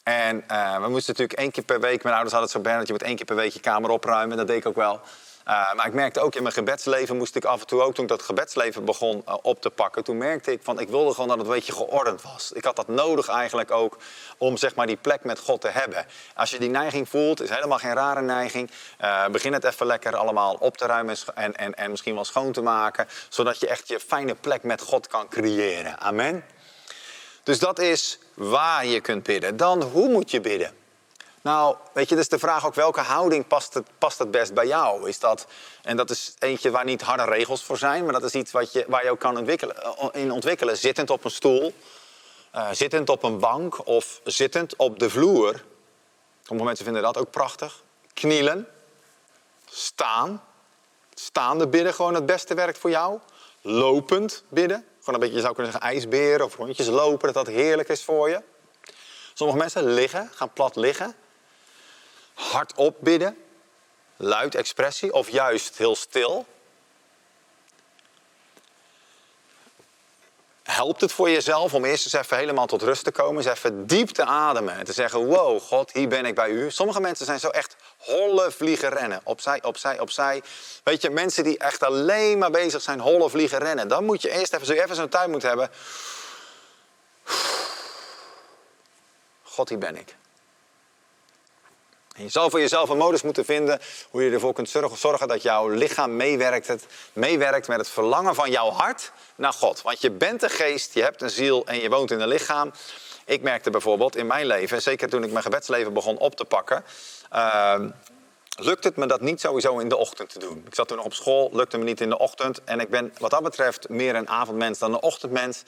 En uh, we moesten natuurlijk één keer per week, mijn ouders hadden het zo bijna dat je moet één keer per week je kamer opruimen. Dat deed ik ook wel. Uh, maar ik merkte ook in mijn gebedsleven moest ik af en toe ook, toen ik dat gebedsleven begon uh, op te pakken, toen merkte ik van ik wilde gewoon dat het een beetje geordend was. Ik had dat nodig eigenlijk ook om zeg maar die plek met God te hebben. Als je die neiging voelt, is helemaal geen rare neiging. Uh, begin het even lekker allemaal op te ruimen en, en, en misschien wel schoon te maken, zodat je echt je fijne plek met God kan creëren. Amen. Dus dat is waar je kunt bidden. Dan hoe moet je bidden? Nou, weet je, dus de vraag ook welke houding past het, past het best bij jou? Is dat, en dat is eentje waar niet harde regels voor zijn, maar dat is iets wat je, waar je ook kan ontwikkelen, eh, in ontwikkelen. Zittend op een stoel, uh, zittend op een bank of zittend op de vloer. Sommige mensen vinden dat ook prachtig. Knielen, staan. Staande bidden gewoon het beste werkt voor jou. Lopend bidden. Gewoon een beetje, je zou kunnen zeggen ijsberen of rondjes lopen, dat dat heerlijk is voor je. Sommige mensen liggen, gaan plat liggen hardop bidden, luid expressie of juist heel stil. helpt het voor jezelf om eerst eens even helemaal tot rust te komen. Eens even diep te ademen en te zeggen, wow, God, hier ben ik bij u. Sommige mensen zijn zo echt holle vliegen rennen. Opzij, opzij, opzij. Weet je, mensen die echt alleen maar bezig zijn holle vliegen rennen. Dan moet je eerst even, zo even zo'n tijd moeten hebben. God, hier ben ik. En je zal voor jezelf een modus moeten vinden hoe je ervoor kunt zorgen dat jouw lichaam meewerkt, het, meewerkt met het verlangen van jouw hart naar God. Want je bent een geest, je hebt een ziel en je woont in een lichaam. Ik merkte bijvoorbeeld in mijn leven, zeker toen ik mijn gebedsleven begon op te pakken, uh, lukt het me dat niet sowieso in de ochtend te doen. Ik zat toen nog op school, lukte me niet in de ochtend. En ik ben wat dat betreft meer een avondmens dan een ochtendmens.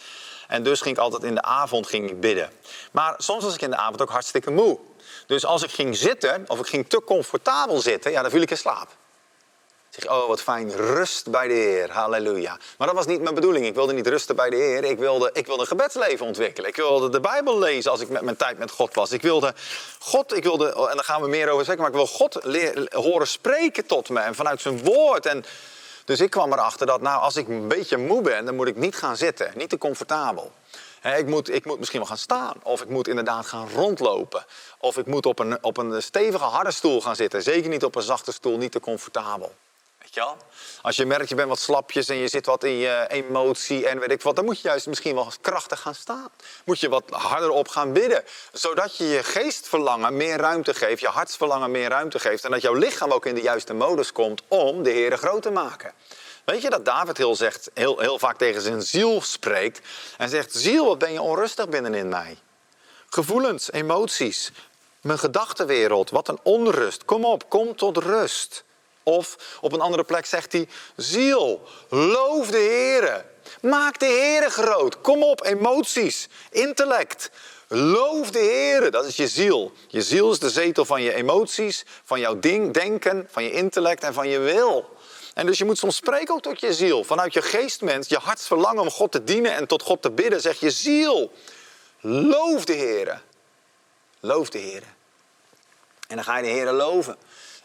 En dus ging ik altijd in de avond ging ik bidden. Maar soms was ik in de avond ook hartstikke moe. Dus als ik ging zitten, of ik ging te comfortabel zitten, ja, dan viel ik in slaap. Oh wat fijn, rust bij de Heer, halleluja. Maar dat was niet mijn bedoeling. Ik wilde niet rusten bij de Heer. Ik wilde, ik wilde een gebedsleven ontwikkelen. Ik wilde de Bijbel lezen als ik met mijn tijd met God was. Ik wilde God, ik wilde, en daar gaan we meer over zeggen, maar ik wil God horen spreken tot me en vanuit zijn woord. En dus ik kwam erachter dat, nou, als ik een beetje moe ben, dan moet ik niet gaan zitten. Niet te comfortabel ik, moet, ik moet misschien wel gaan staan. Of ik moet inderdaad gaan rondlopen. Of ik moet op een, op een stevige harde stoel gaan zitten. Zeker niet op een zachte stoel, niet te comfortabel. Weet? Als je merkt, je bent wat slapjes en je zit wat in je emotie en weet ik wat, dan moet je juist misschien wel krachtig gaan staan. Moet je wat harder op gaan bidden. Zodat je je geestverlangen meer ruimte geeft, je hartsverlangen meer ruimte geeft. En dat jouw lichaam ook in de juiste modus komt om de Heer groot te maken. Weet je dat David heel, zegt, heel, heel vaak tegen zijn ziel spreekt en zegt: Ziel, wat ben je onrustig binnenin mij? Gevoelens, emoties, mijn gedachtenwereld, wat een onrust. Kom op, kom tot rust. Of op een andere plek zegt hij: Ziel, loof de Heer. Maak de Heer groot. Kom op, emoties, intellect. Loof de Heer. Dat is je ziel. Je ziel is de zetel van je emoties, van jouw ding, denken, van je intellect en van je wil. En dus je moet soms spreken ook tot je ziel. Vanuit je geestmens, je hartsverlangen om God te dienen en tot God te bidden. Zeg je ziel, loof de Heer. Loof de Heer. En dan ga je de Heer loven.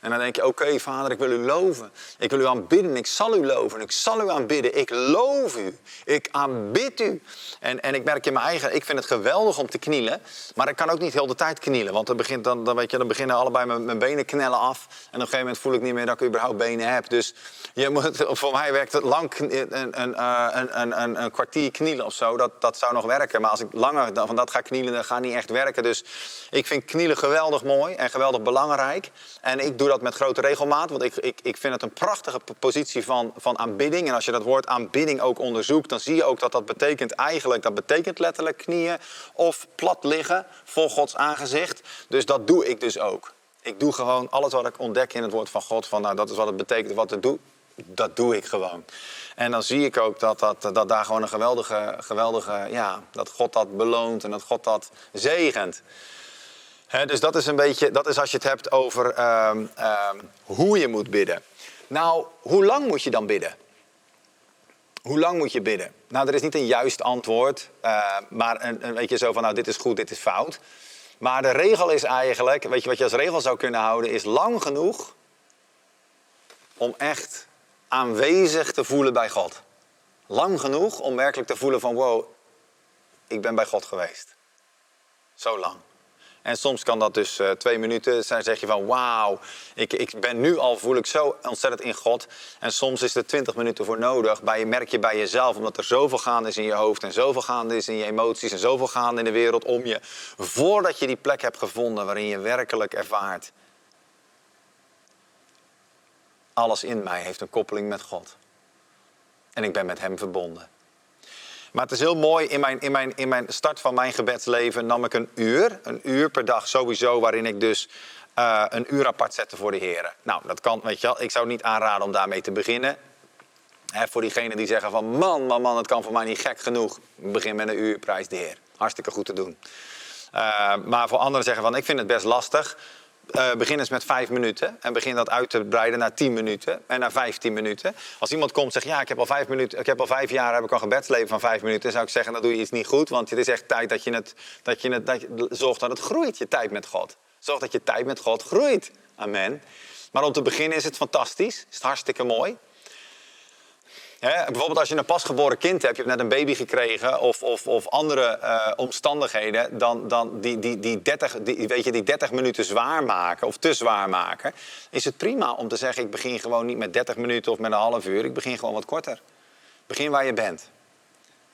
En dan denk je, oké vader, ik wil u loven. Ik wil u aanbidden, ik zal u loven, ik zal u aanbidden. Ik loof u, ik aanbid u. En, en ik merk in mijn eigen, ik vind het geweldig om te knielen. Maar ik kan ook niet heel de tijd knielen. Want dan, begint, dan, dan, weet je, dan beginnen allebei mijn, mijn benen knellen af. En op een gegeven moment voel ik niet meer dat ik überhaupt benen heb. Dus je moet, voor mij werkt het lang, een, een, eh, een, een, een kwartier knielen of zo. Dat, dat zou nog werken. Maar als ik langer van dat ga knielen, dan gaat niet echt werken. Dus ik vind knielen geweldig mooi en geweldig belangrijk. En ik doe dat met grote regelmaat, want ik, ik, ik vind het een prachtige positie van, van aanbidding. En als je dat woord aanbidding ook onderzoekt, dan zie je ook dat dat betekent eigenlijk, dat betekent letterlijk knieën of plat liggen voor Gods aangezicht. Dus dat doe ik dus ook. Ik doe gewoon alles wat ik ontdek in het woord van God, van nou dat is wat het betekent, wat het doet, dat doe ik gewoon. En dan zie ik ook dat, dat, dat daar gewoon een geweldige, geweldige, ja, dat God dat beloont en dat God dat zegent dus dat is een beetje, dat is als je het hebt over ehm, ehm, hoe je moet bidden. Nou, hoe lang moet je dan bidden? Hoe lang moet je bidden? Nou, er is niet een juist antwoord, uh, maar een, een beetje zo van, nou, dit is goed, dit is fout. Maar de regel is eigenlijk, weet je wat je als regel zou kunnen houden, is lang genoeg om echt aanwezig te voelen bij God. Lang genoeg om werkelijk te voelen van, wow, ik ben bij God geweest. Zo lang. En soms kan dat dus uh, twee minuten. Dan zeg je van wauw, ik, ik ben nu al, voel ik zo ontzettend in God. En soms is er twintig minuten voor nodig. Bij, merk je bij jezelf, omdat er zoveel gaande is in je hoofd. En zoveel gaande is in je emoties. En zoveel gaande in de wereld om je. Voordat je die plek hebt gevonden waarin je werkelijk ervaart. Alles in mij heeft een koppeling met God. En ik ben met Hem verbonden. Maar het is heel mooi, in mijn, in, mijn, in mijn start van mijn gebedsleven nam ik een uur, een uur per dag sowieso, waarin ik dus uh, een uur apart zette voor de heren. Nou, dat kan, weet je wel, ik zou niet aanraden om daarmee te beginnen. He, voor diegenen die zeggen van man, man, man, het kan voor mij niet gek genoeg. Begin met een uur, prijs de heer. Hartstikke goed te doen. Uh, maar voor anderen zeggen van ik vind het best lastig. Uh, begin eens met vijf minuten en begin dat uit te breiden naar tien minuten en naar vijftien minuten. Als iemand komt en zegt, ja, ik heb al vijf, minuten, ik heb al vijf jaar heb ik al gebedsleven van vijf minuten, zou ik zeggen, dan doe je iets niet goed, want het is echt tijd dat je het, dat je het, dat je, zorgt dat het groeit, je tijd met God. Zorg dat je tijd met God groeit. Amen. Maar om te beginnen is het fantastisch, is het hartstikke mooi. Hè, bijvoorbeeld als je een pasgeboren kind hebt, je hebt net een baby gekregen of, of, of andere eh, omstandigheden, dan, dan die, die, die, 30, die, weet je, die 30 minuten zwaar maken of te zwaar maken, is het prima om te zeggen ik begin gewoon niet met 30 minuten of met een half uur, ik begin gewoon wat korter. Begin waar je bent.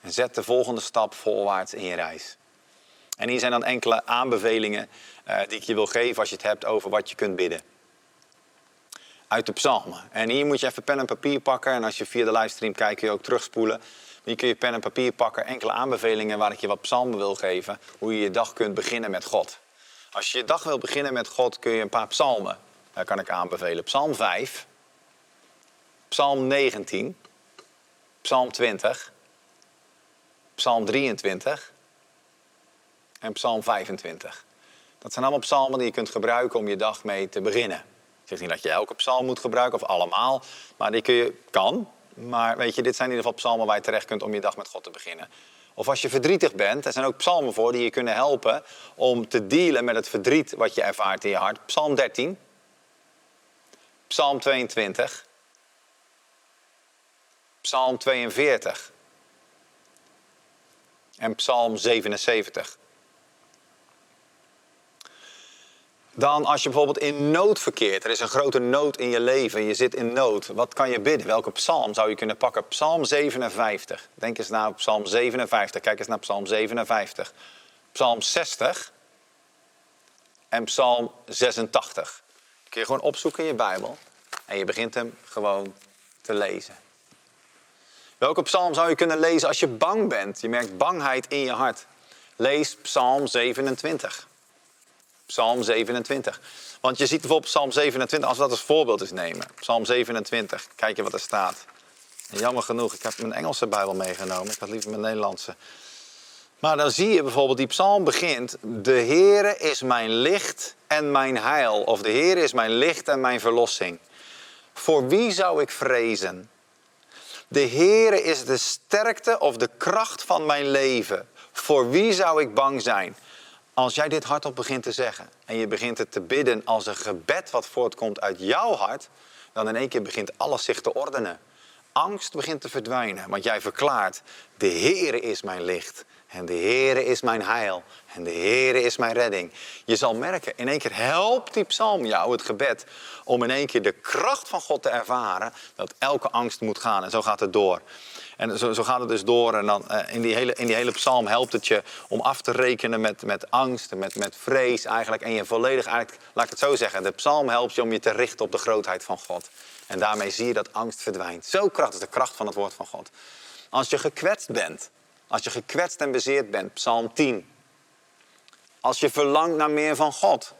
En zet de volgende stap voorwaarts in je reis. En hier zijn dan enkele aanbevelingen uh, die ik je wil geven als je het hebt over wat je kunt bidden uit de psalmen. En hier moet je even pen en papier pakken. En als je via de livestream kijkt, kun je ook terugspoelen. Hier kun je pen en papier pakken. Enkele aanbevelingen waar ik je wat psalmen wil geven. Hoe je je dag kunt beginnen met God. Als je je dag wil beginnen met God, kun je een paar psalmen. Daar kan ik aanbevelen. Psalm 5. Psalm 19. Psalm 20. Psalm 23. En Psalm 25. Dat zijn allemaal psalmen die je kunt gebruiken om je dag mee te beginnen. Niet dat je elke psalm moet gebruiken of allemaal, maar die kun je, kan. Maar weet je, dit zijn in ieder geval psalmen waar je terecht kunt om je dag met God te beginnen. Of als je verdrietig bent, er zijn ook psalmen voor die je kunnen helpen om te dealen met het verdriet wat je ervaart in je hart. Psalm 13, Psalm 22, Psalm 42 en Psalm 77. Dan als je bijvoorbeeld in nood verkeert. Er is een grote nood in je leven. Je zit in nood. Wat kan je bidden? Welke psalm zou je kunnen pakken? Psalm 57. Denk eens naar Psalm 57. Kijk eens naar Psalm 57. Psalm 60. En Psalm 86. kun je gewoon opzoeken in je Bijbel. En je begint hem gewoon te lezen. Welke psalm zou je kunnen lezen als je bang bent? Je merkt bangheid in je hart. Lees Psalm 27. Psalm 27. Want je ziet bijvoorbeeld Psalm 27, als we dat als voorbeeld eens nemen. Psalm 27, kijk je wat er staat. Jammer genoeg, ik heb mijn Engelse Bijbel meegenomen. Ik had liever mijn Nederlandse. Maar dan zie je bijvoorbeeld, die psalm begint... De Heere is mijn licht en mijn heil. Of de Heere is mijn licht en mijn verlossing. Voor wie zou ik vrezen? De Heere is de sterkte of de kracht van mijn leven. Voor wie zou ik bang zijn? Als jij dit hardop begint te zeggen en je begint het te bidden als een gebed wat voortkomt uit jouw hart, dan in één keer begint alles zich te ordenen. Angst begint te verdwijnen, want jij verklaart: De Heere is mijn licht en de Heere is mijn heil en de Heere is mijn redding. Je zal merken, in één keer helpt die psalm jou, het gebed, om in één keer de kracht van God te ervaren dat elke angst moet gaan. En zo gaat het door. En zo, zo gaat het dus door. En dan uh, in, die hele, in die hele psalm helpt het je om af te rekenen met, met angst, met, met vrees eigenlijk. En je volledig, eigenlijk, laat ik het zo zeggen, de psalm helpt je om je te richten op de grootheid van God. En daarmee zie je dat angst verdwijnt. Zo krachtig is de kracht van het woord van God. Als je gekwetst bent, als je gekwetst en bezeerd bent, psalm 10. Als je verlangt naar meer van God,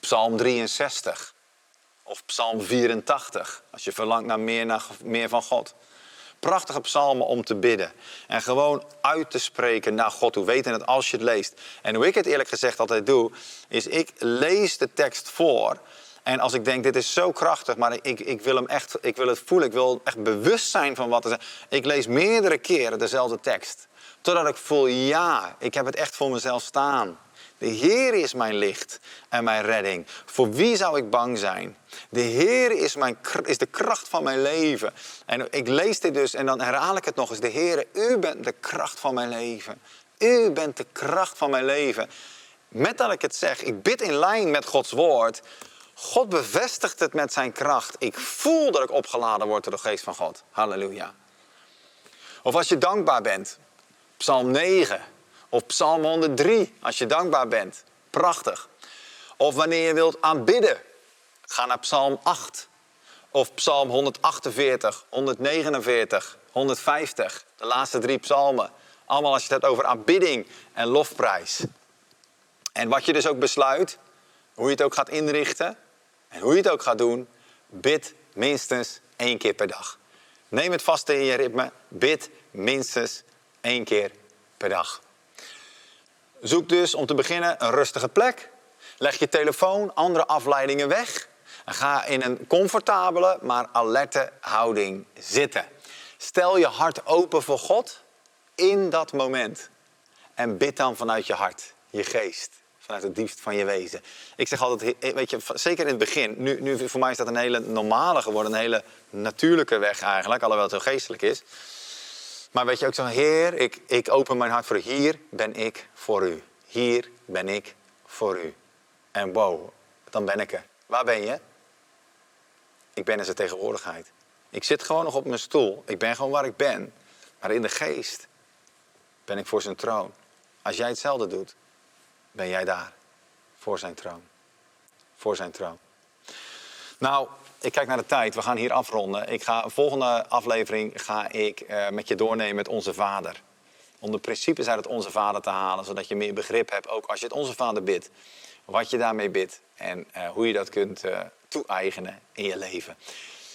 psalm 63. Of psalm 84, als je verlangt naar meer, naar meer van God prachtige psalmen om te bidden. En gewoon uit te spreken naar God. Hoe weten het als je het leest. En hoe ik het eerlijk gezegd altijd doe, is ik lees de tekst voor. En als ik denk, dit is zo krachtig, maar ik, ik wil hem echt, ik wil het voelen, ik wil echt bewust zijn van wat er is. Ik lees meerdere keren dezelfde tekst. Totdat ik voel, ja, ik heb het echt voor mezelf staan. De Heer is mijn licht en mijn redding. Voor wie zou ik bang zijn? De Heer is, mijn, is de kracht van mijn leven. En ik lees dit dus en dan herhaal ik het nog eens. De Heer, u bent de kracht van mijn leven. U bent de kracht van mijn leven. Met dat ik het zeg, ik bid in lijn met Gods woord. God bevestigt het met zijn kracht. Ik voel dat ik opgeladen word door de geest van God. Halleluja. Of als je dankbaar bent. Psalm 9. Of Psalm 103, als je dankbaar bent. Prachtig. Of wanneer je wilt aanbidden, ga naar Psalm 8. Of Psalm 148, 149, 150. De laatste drie psalmen. Allemaal als je het hebt over aanbidding en lofprijs. En wat je dus ook besluit, hoe je het ook gaat inrichten en hoe je het ook gaat doen, bid minstens één keer per dag. Neem het vast in je ritme, bid minstens één keer per dag. Zoek dus om te beginnen een rustige plek. Leg je telefoon, andere afleidingen weg. En ga in een comfortabele, maar alerte houding zitten. Stel je hart open voor God in dat moment. En bid dan vanuit je hart, je geest, vanuit het diepst van je wezen. Ik zeg altijd, weet je, zeker in het begin, nu, nu voor mij is dat een hele normale geworden, een hele natuurlijke weg eigenlijk, alhoewel het heel geestelijk is. Maar weet je ook zo, Heer, ik, ik open mijn hart voor u. Hier ben ik voor u. Hier ben ik voor u. En wow, dan ben ik er. Waar ben je? Ik ben in zijn tegenwoordigheid. Ik zit gewoon nog op mijn stoel. Ik ben gewoon waar ik ben. Maar in de geest ben ik voor zijn troon. Als jij hetzelfde doet, ben jij daar. Voor zijn troon. Voor zijn troon. Nou, ik kijk naar de tijd. We gaan hier afronden. Ik ga, volgende aflevering ga ik uh, met je doornemen met onze vader. Om de principes uit het Onze Vader te halen, zodat je meer begrip hebt, ook als je het Onze Vader bidt, wat je daarmee bidt en uh, hoe je dat kunt uh, toe-eigenen in je leven.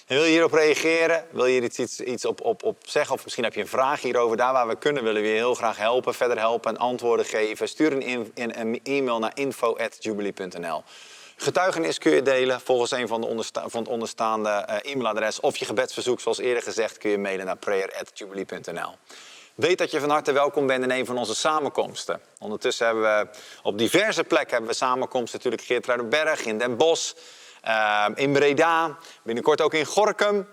En wil je hierop reageren? Wil je iets, iets, op, op, op zeggen? Of misschien heb je een vraag hierover. Daar waar we kunnen willen we je heel graag helpen, verder helpen en antwoorden geven. Stuur een, een e-mail naar info.jubilee.nl. Getuigenis kun je delen volgens een van, de van het onderstaande uh, e-mailadres. Of je gebedsverzoek, zoals eerder gezegd, kun je mailen naar prayer.jubilee.nl. Weet dat je van harte welkom bent in een van onze samenkomsten. Ondertussen hebben we op diverse plekken hebben we samenkomsten. Natuurlijk Geertruidenberg, in Den Bosch, uh, in Breda. Binnenkort ook in Gorkum.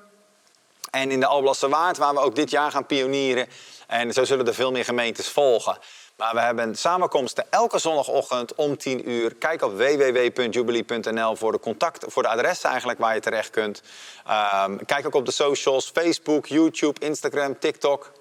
En in de Alblasse Waard, waar we ook dit jaar gaan pionieren. En zo zullen er veel meer gemeentes volgen. Maar we hebben samenkomsten elke zondagochtend om 10 uur. Kijk op www.jubilee.nl voor de contact, voor de adressen eigenlijk waar je terecht kunt. Um, kijk ook op de socials, Facebook, YouTube, Instagram, TikTok.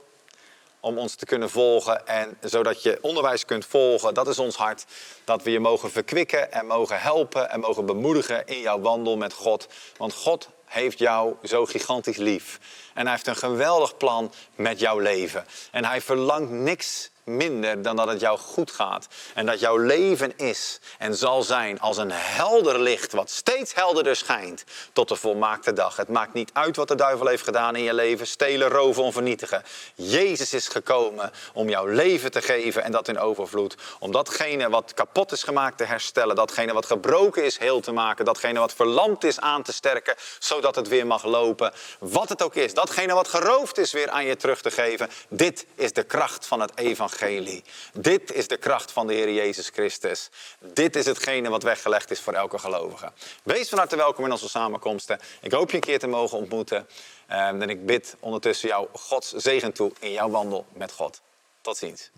Om ons te kunnen volgen en zodat je onderwijs kunt volgen. Dat is ons hart. Dat we je mogen verkwikken en mogen helpen en mogen bemoedigen in jouw wandel met God. Want God heeft jou zo gigantisch lief. En hij heeft een geweldig plan met jouw leven. En hij verlangt niks minder dan dat het jou goed gaat. En dat jouw leven is en zal zijn als een helder licht, wat steeds helderder schijnt tot de volmaakte dag. Het maakt niet uit wat de duivel heeft gedaan in je leven: stelen, roven, onvernietigen. Jezus is gekomen om jouw leven te geven en dat in overvloed. Om datgene wat kapot is gemaakt te herstellen, datgene wat gebroken is heel te maken, datgene wat verlamd is aan te sterken, zodat het weer mag lopen. Wat het ook is, datgene wat geroofd is weer aan je terug te geven. Dit is de kracht van het evangelie evangelie. Dit is de kracht van de Heer Jezus Christus. Dit is hetgene wat weggelegd is voor elke gelovige. Wees van harte welkom in onze samenkomsten. Ik hoop je een keer te mogen ontmoeten. Ehm, en ik bid ondertussen jou Gods zegen toe in jouw wandel met God. Tot ziens.